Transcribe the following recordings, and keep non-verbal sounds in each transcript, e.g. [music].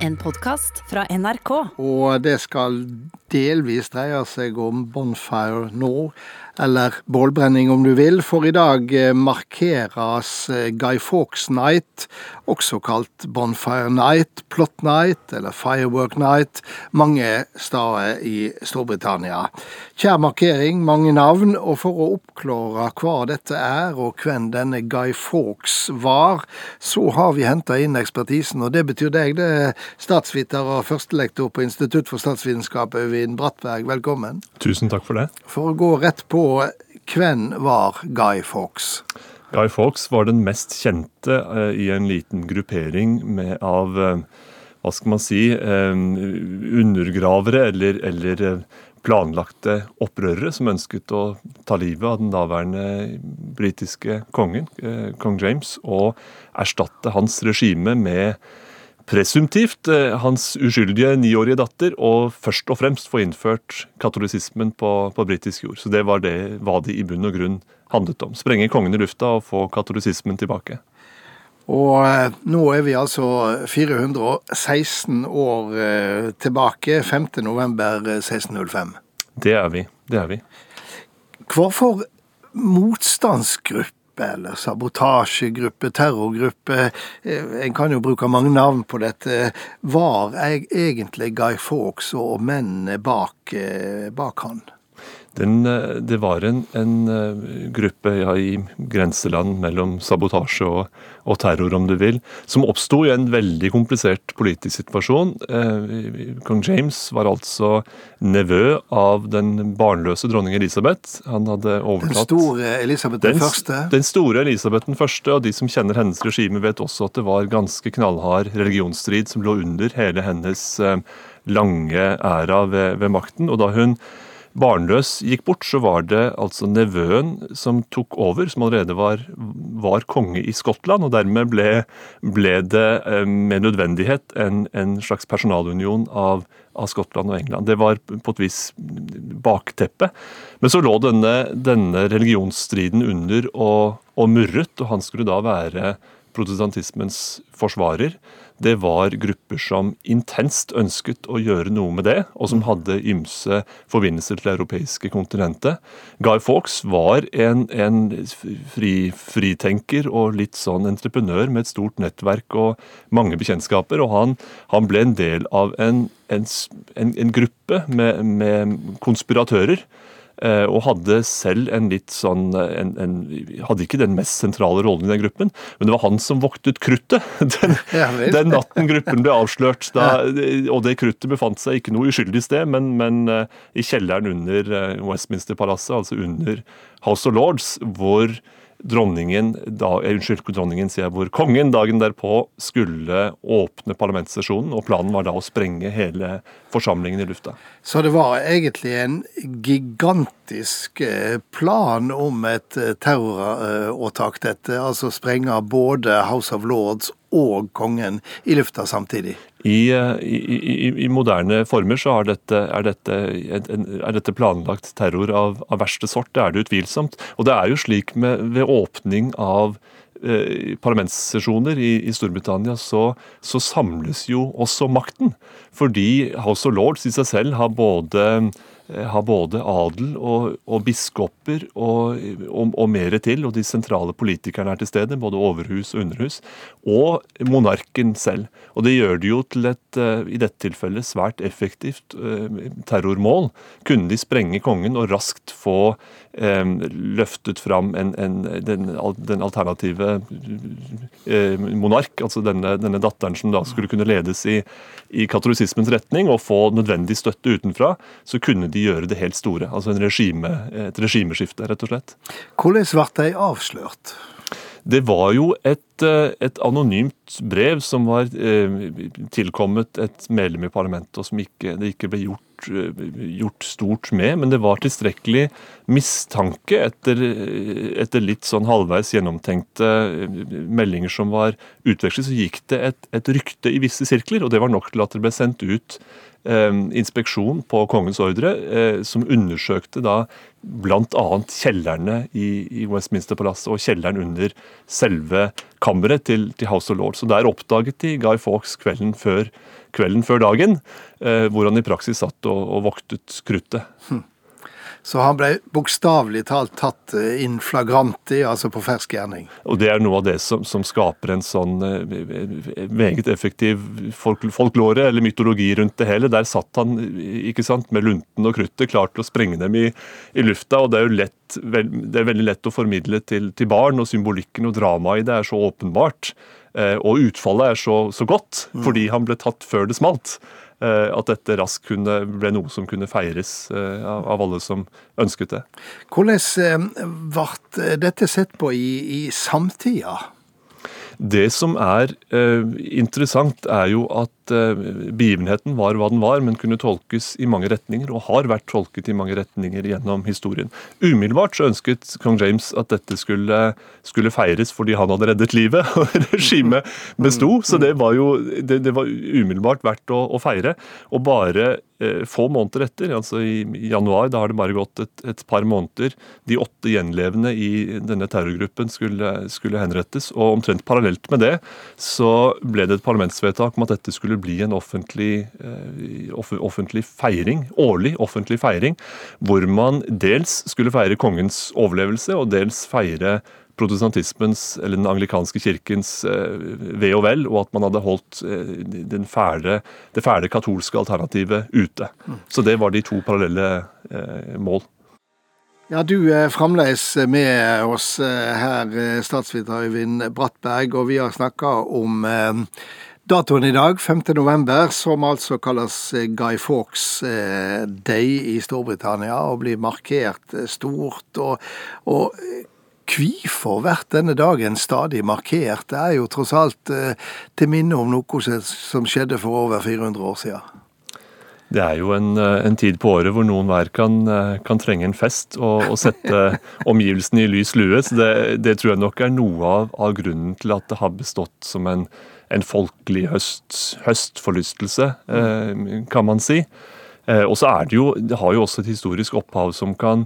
En podkast fra NRK. Og det skal delvis dreier seg om Bonfire nå, eller bålbrenning om du vil, for i dag eh, markeres eh, Guy Fawkes Night, også kalt Bonfire Night, Plot Night eller Firework Night, mange steder i Storbritannia. Kjær markering, mange navn, og for å oppklare hva dette er og hvem denne Guy Fawkes var, så har vi henta inn ekspertisen, og det betyr deg, det er statsviter og førstelektor på Institutt for statsvitenskap, Øyvind Brattberg, velkommen. Tusen takk for det. For å gå rett på, hvem var Guy Fawkes? Guy Fawkes var den mest kjente uh, i en liten gruppering med, av uh, hva skal man si uh, undergravere eller, eller planlagte opprørere som ønsket å ta livet av den daværende britiske kongen, kong James, og erstatte hans regime med presumptivt hans uskyldige niårige datter, og først og fremst få innført katolisismen på, på britisk jord. Så det var det hva de i bunn og grunn handlet om. Sprenge kongen i lufta og få katolisismen tilbake. Og eh, nå er vi altså 416 år eh, tilbake, 5.11.1605. Det er vi. Det er vi. Hva for motstandsgruppe eller sabotasjegruppe, terrorgruppe, eh, en kan jo bruke mange navn på dette, var egentlig Guy Fawkes og mennene bak, bak han? Den, det var en, en gruppe ja, i grenseland mellom sabotasje og, og, terror, om du vil, som oppsto i en veldig komplisert politisk situasjon. Eh, Kong James var altså nevø av den barnløse dronning Elisabeth. Han hadde overtatt Den store Elisabeth den, den første? Den store Elisabeth den første, og de som kjenner hennes regime, vet også at det var ganske knallhard religionsstrid som lå under hele hennes eh, lange æra ved, ved makten. og da hun barnløs gikk bort, så var det altså nevøen som tok over, som allerede var, var konge i Skottland. Og dermed ble, ble det eh, med nødvendighet en, en slags personalunion av, av, Skottland og England. Det var på et vis bakteppet. Men så lå denne, denne religionsstriden under og, og murret, og han skulle da være protestantismens forsvarer det var grupper som intenst ønsket å gjøre noe med det, og som hadde ymse forbindelser til det europeiske kontinentet. Guy Fawkes var en, en fri, fritenker og litt sånn entreprenør med et stort nettverk og mange bekjentskaper, og han, han ble en del av en, en, en gruppe med, med konspiratører og hadde selv en litt sånn en, en, Hadde ikke den mest sentrale rollen i den gruppen, men det var han som voktet kruttet. [laughs] Den, ja, den natten gruppen ble avslørt. Da, og det kruttet befant seg ikke noe uskyldig sted, men, men uh, i kjelleren under Westminster-palasset, altså under House of Lords, hvor dronningen, da, unnskyld, dronningen sier jeg, hvor kongen dagen derpå skulle åpne parlamentssesjonen, og planen var da å sprenge hele forsamlingen i lufta. Så det var egentlig en gigantisk eh, plan om et eh, terroråtak, dette? Altså sprenge både House of Lords og kongen i lufta samtidig? I, eh, i, i, i moderne former så er dette, er dette, er dette planlagt terror av, av, verste sort. Det er det utvilsomt. Og det er jo slik med, ved åpning av eh, parlamentssesjoner i, i, Storbritannia, så, så, samles jo også makten. Fordi House of Lords i seg selv har både har både adel og, og biskoper og, og, og, mer til, og de sentrale politikerne er til stede, både overhus og underhus, og monarken selv. Og det gjør det jo til et, eh, i dette tilfellet, svært effektivt eh, terrormål. Kunne de sprenge kongen og raskt få eh, løftet fram en, en, den, den, alternative eh, monark, altså denne, denne, datteren som da skulle kunne ledes i, i katolisismens retning, og få nødvendig støtte utenfra, så kunne de gjøre det helt store. Altså regime, et regimeskifte, rett og slett. Hvordan ble de avslørt? Det var jo et, eh, et, anonymt brev som var eh, tilkommet et medlem i parlamentet, og som ikke, det ikke ble gjort, eh, gjort, stort med. Men det var tilstrekkelig mistanke etter, etter litt sånn halvveis gjennomtenkte meldinger som var utvekslet, så gikk det et, et rykte i visse sirkler, og det var nok til at det ble sendt ut Eh, inspeksjon på kongens ordre, eh, som undersøkte da bl.a. kjellerne i, i Westminster-palasset og kjelleren under selve kammeret til, til, House of Lords. Og Der oppdaget de Guy Fawkes kvelden før, kvelden før dagen, eh, hvor han i praksis satt og, og voktet kruttet. Hm. Så han ble bokstavelig talt tatt eh, in flagranti, altså på fersk gjerning. Og Det er noe av det som, som skaper en sånn eh, meget effektiv folk, folklore, eller mytologi rundt det hele. Der satt han ikke sant, med lunten og kruttet, klar til å sprenge dem i, i lufta. og det er jo lett, det er veldig lett å formidle til, til barn, og symbolikken og dramaet i det er så åpenbart. Eh, og utfallet er så, så godt, mm. fordi han ble tatt før det smalt. Eh, at dette raskt kunne, ble noe som kunne feires eh, av alle som ønsket det. Hvordan ble dette sett på i, i samtida? Det som er eh, interessant, er jo at eh, begivenheten var hva den var, men kunne tolkes i mange retninger, og har vært tolket i mange retninger gjennom historien. Umiddelbart så ønsket kong James at dette skulle, skulle feires fordi han hadde reddet livet, [laughs] og regimet besto. Så det var jo det, det var umiddelbart verdt å, å feire. Og bare Eh, få måneder etter, altså i januar, da har det bare gått et, et par måneder, de åtte gjenlevende i denne terrorgruppen skulle, skulle, henrettes. Og omtrent parallelt med det så ble det et parlamentsvedtak om at dette skulle bli en offentlig, eh, offentlig feiring, årlig offentlig feiring, hvor man dels skulle feire kongens overlevelse, og dels feire protestantismens, eller den anglikanske kirkens eh, ve og vel, og at man hadde holdt eh, fæle, det fæle katolske alternativet ute. Så det var de to parallelle mål. Ja, Du er fremdeles med oss her, statsviter Øyvind Brattberg, og vi har snakka om datoen i dag, 5. november, som altså kalles Guy Fawkes Day i Storbritannia, og blir markert stort. Og, og Hvorfor blir denne dagen stadig markert? Det er jo tross alt eh, til minne om noe som skjedde for over 400 år siden. Det er jo en, eh, en tid på året hvor noen hver kan, eh, kan trenge en fest og, og sette [laughs] omgivelsene i lys lue. Så det, det, tror jeg nok er noe av, av, grunnen til at det har bestått som en, en folkelig høst, høstforlystelse, kan man si. Og så er det jo, det har jo også et historisk opphav som kan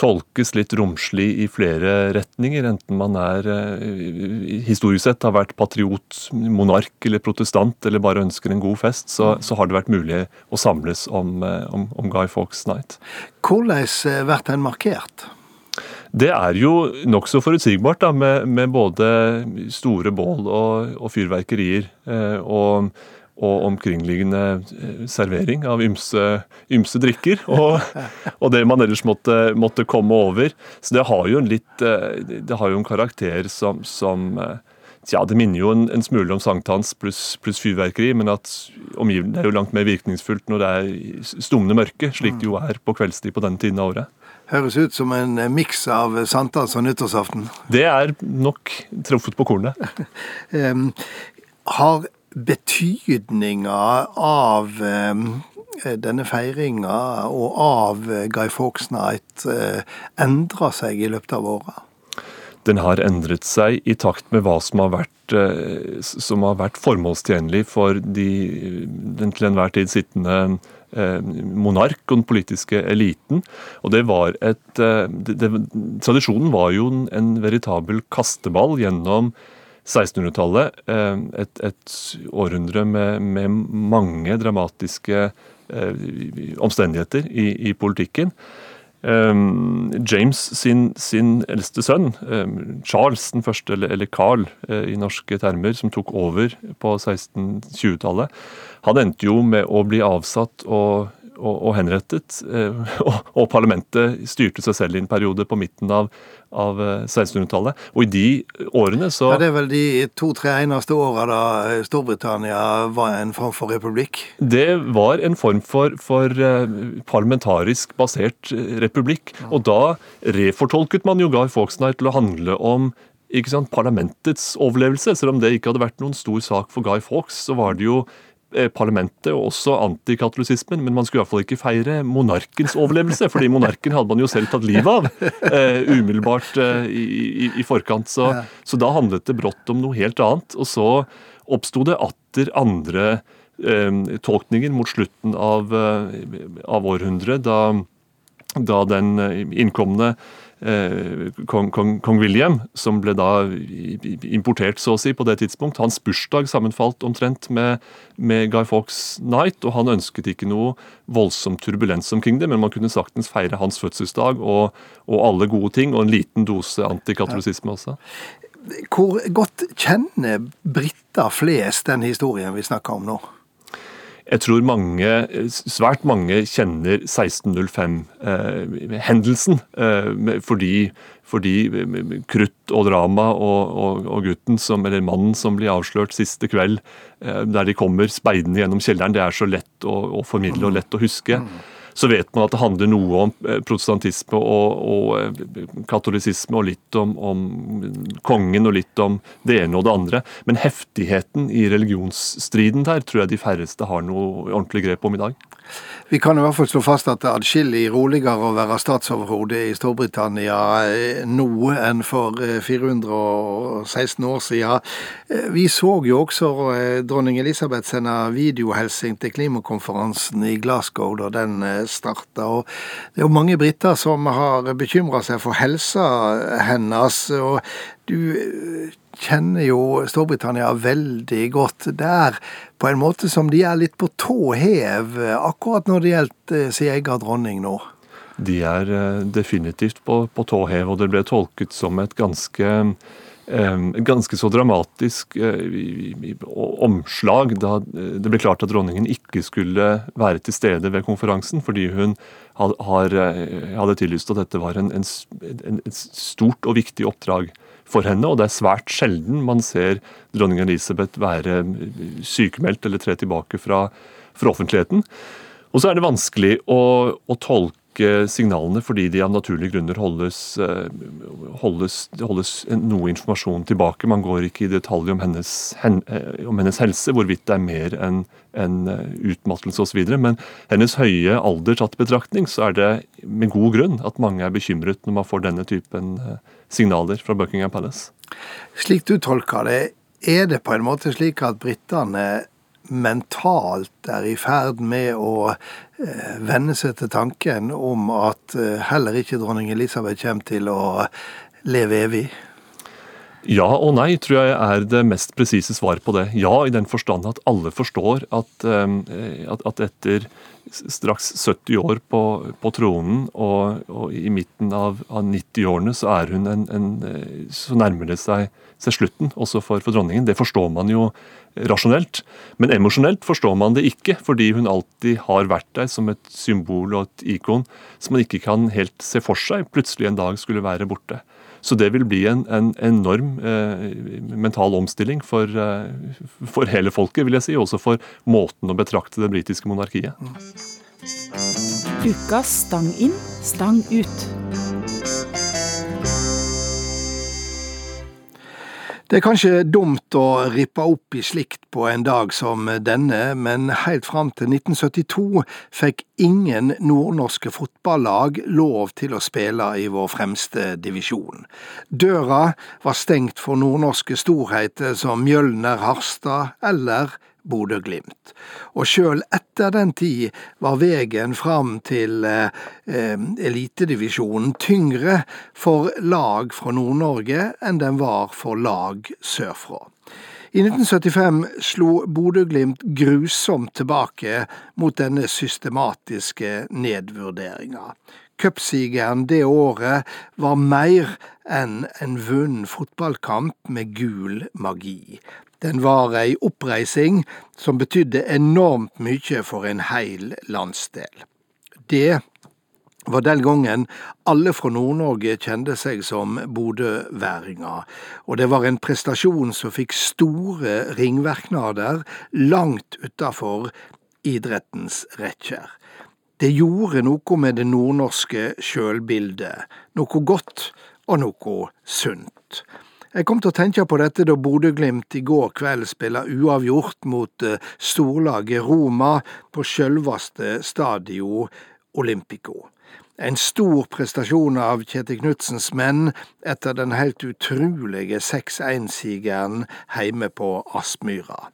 tolkes litt romslig i flere retninger, enten man er eh, historisk sett har vært patriot, monark eller protestant, eller bare ønsker en god fest, så, så har det vært mulig å samles om, eh, om, om Guy Fawkes Night. Hvordan eh, blir den markert? Det er jo nokså forutsigbart, da, med, med, både store bål og, og fyrverkerier. Eh, og og omkringliggende eh, servering av ymse, ymse drikker. Og, [laughs] og, det man ellers måtte, måtte, komme over. Så det har jo en litt eh, Det har jo en karakter som, som Tja, det minner jo en, en smule om sankthans pluss plus fyrverkeri, men at omgivelsene er jo langt mer virkningsfullt når det er stummende mørke, slik det jo er på kveldstid på denne tiden av året. Høres ut som en miks av sankthans og nyttårsaften. Det er nok truffet på kornet. [laughs] um, har betydninga av um, denne feiringa og av Guy Fawkes Night uh, endra seg i løpet av åra? Den har endret seg i takt med hva som har vært, uh, som har vært formålstjenlig for de, den til enhver tid sittende monark og den politiske eliten. Og det var et, det, det, Tradisjonen var jo en, veritabel kasteball gjennom 1600-tallet. Eh, et, et, århundre med, med mange dramatiske eh, omstendigheter i, i politikken. James sin, sin, eldste sønn, Charles den første, eller, Carl i norske termer, som tok over på 1620-tallet, han endte jo med å bli avsatt og og, og henrettet. Eh, [laughs] og, og, parlamentet styrte seg selv i en periode på midten av, av 1600-tallet. Eh, og i de årene så ja, Det er vel de to-tre eneste åra da Storbritannia var en form for republikk? Det var en form for, for eh, parlamentarisk basert republikk. Og da refortolket man jo Guy Fawkesnight til å handle om ikke sant, parlamentets overlevelse. Selv om det ikke hadde vært noen stor sak for Guy Fawkes, så var det jo Eh, parlamentet og også antikatolisismen, men man skulle i hvert fall ikke feire monarkens overlevelse, fordi monarken hadde man jo selv tatt livet av uh, umiddelbart uh, i, i, i, forkant. Så, så, da handlet det brått om noe helt annet. Og så oppsto det atter andre eh, tolkninger mot slutten av, av århundret, da da den innkomne kong, kong, kong, William, som ble da importert så å si på det tidspunkt. Hans bursdag sammenfalt omtrent med, med Guy Fawkes Night, og han ønsket ikke noe voldsom turbulens omkring det, men man kunne saktens feire hans fødselsdag og, og alle gode ting, og en liten dose antikatolisisme også. Hvor godt kjenner briter flest den historien vi snakker om nå? Jeg tror mange, svært mange kjenner 1605-hendelsen. Eh, eh, fordi, fordi, krutt og drama og, og, og, gutten som, eller mannen som blir avslørt siste kveld, eh, der de kommer speidende gjennom kjelleren, det er så lett å, å formidle og lett å huske. Så vet man at det handler noe om eh, protestantisme og, og eh, katolisisme, og litt om, om, kongen og litt om det ene og det andre. Men heftigheten i religionsstriden der tror jeg de færreste har noe ordentlig grep om i dag. Vi kan i hvert fall slå fast at det er adskillig roligere å være statsoverhode i Storbritannia eh, nå enn for 416 eh, år siden. Eh, vi så jo også dronning Elisabeth sende videohelsing til klimakonferansen i Glasgow da den starta. Det er jo mange briter som har bekymra seg for helsa hennes. og du kjenner jo Storbritannia veldig godt. Det er på en måte som de er litt på tå hev akkurat når det gjelder eh, sin egen dronning nå. De er eh, definitivt på, på tå hev, og det ble tolket som et ganske eh, ganske så dramatisk omslag da det ble klart at dronningen ikke skulle være til stede ved konferansen, fordi hun hadde tillyst at dette var en, en, et stort og viktig oppdrag for henne, og det er svært sjelden man ser dronning Elisabeth være sykemeldt eller tre tilbake fra, fra offentligheten. Og så er det vanskelig å, å, tolke signalene fordi de av naturlige grunner holdes, eh, holdes, holdes, noe informasjon tilbake. Man går ikke i detalj om hennes, hen, eh, om hennes helse, hvorvidt det er mer enn en eh, utmattelse osv. Men hennes høye alder tatt i betraktning, så er det med god grunn at mange er bekymret når man får denne typen signaler fra Buckingham Palace. Slik du tolker det, er det på en måte slik at britene mentalt er i ferd med å eh, venne seg til tanken om at eh, heller ikke dronning Elisabeth kommer til å leve evig? Ja og nei, tror jeg er det mest presise svar på det. Ja, i den forstand at alle forstår at, eh, at, etter straks 70 år på, på tronen, og, og, i midten av, av 90-årene så er hun en, en, Så nærmer det seg, seg slutten, også for, for, dronningen. Det forstår man jo rasjonelt. Men emosjonelt forstår man det ikke, fordi hun alltid har vært der som et symbol og et ikon som man ikke kan helt se for seg plutselig en dag skulle være borte. Så det vil bli en, en enorm eh, mental omstilling for, eh, for, hele folket, vil jeg si. Også for måten å betrakte det britiske monarkiet. Ukas Stang inn, stang ut. Det er kanskje dumt å rippe opp i slikt på en dag som denne, men helt fram til 1972 fikk ingen nordnorske fotballag lov til å spille i vår fremste divisjon. Døra var stengt for nordnorske storheter som Mjølner Harstad eller Bodø-Glimt. Og sjøl etter den tid var veien fram til eh, eh, elitedivisjonen tyngre for lag fra Nord-Norge enn den var for lag sørfra. I 1975 slo Bodø-Glimt grusomt tilbake mot denne systematiske nedvurderinga. Cupsigeren det året var mer enn en vunnet fotballkamp med gul magi. Den var ei oppreising som betydde enormt mykje for en heil landsdel. Det var den gangen alle fra Nord-Norge kjente seg som bodøværinger, og det var en prestasjon som fikk store ringverknader langt utafor idrettens rekker. Det gjorde noe med det nordnorske sjølbildet, noe godt og noe sunt. Jeg kom til å tenke på dette da Bodø-Glimt i går kveld spiller uavgjort mot eh, storlaget Roma på sjølvaste Stadio Olympico. En stor prestasjon av Kjetil Knutsens menn etter den helt utrolige 6-1-sigeren heime på Aspmyra.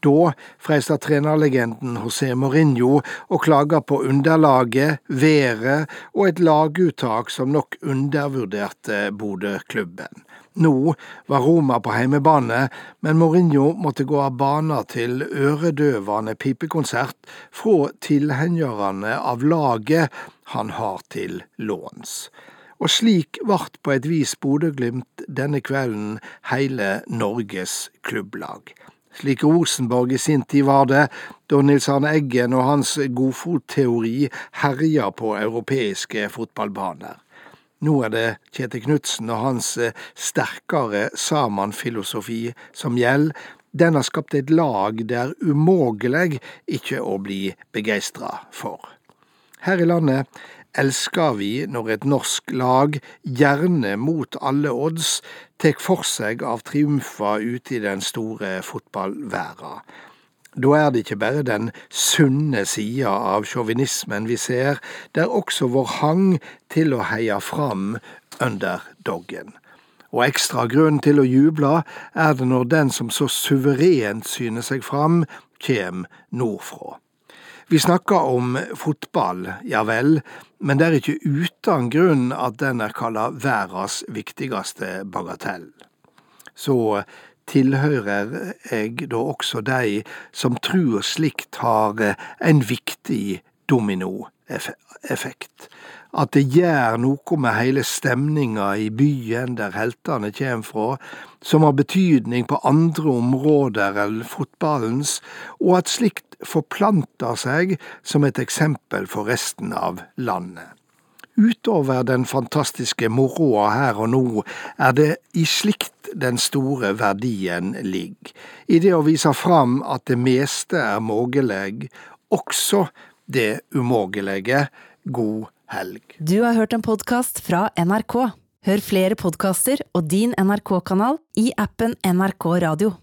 Da freista trenerlegenden José Mourinho og klager på underlaget, været og et laguttak som nok undervurderte Bodø-klubben. Nå var Roma på heimebane, men Mourinho måtte gå av banen til øredøvende pipekonsert fra tilhengerne av laget han har til låns. Og slik vart på et vis Bodø-Glimt denne kvelden hele Norges klubblag. Slik Rosenborg i sin tid var det, da Nils Arne Eggen og hans godfotteori herja på europeiske fotballbaner. Nå er det Kjetil Knutsen og hans sterkere Saman-filosofi som gjelder. Den har skapt et lag det er umågelig ikke å bli begeistra for. Her i landet elsker vi når et norsk lag, gjerne mot alle odds, tek for seg av triumfer ute i den store fotballverda. Da er det ikke bare den sunne sida av sjåvinismen vi ser, det er også vår hang til å heie fram underdoggen. Og ekstra grunn til å juble er det når den som så suverent syner seg fram, kjem nordfra. Vi snakker om fotball, ja vel, men det er ikke uten grunn at den er kalla verdens viktigste bagatell. Så tilhører jeg da også de som tror slikt har en viktig dominoeffekt. At det gjør noe med hele stemninga i byen der heltene kjem fra, som har betydning på andre områder enn fotballens, og at slikt forplanter seg som et eksempel for resten av landet. Utover den fantastiske moroa her og nå, er det i slikt den store verdien ligger, i det å vise fram at det meste er mågeleg, også det umågelige. God helg. Du har hørt en podkast fra NRK. Hør flere podkaster og din NRK-kanal i appen NRK Radio.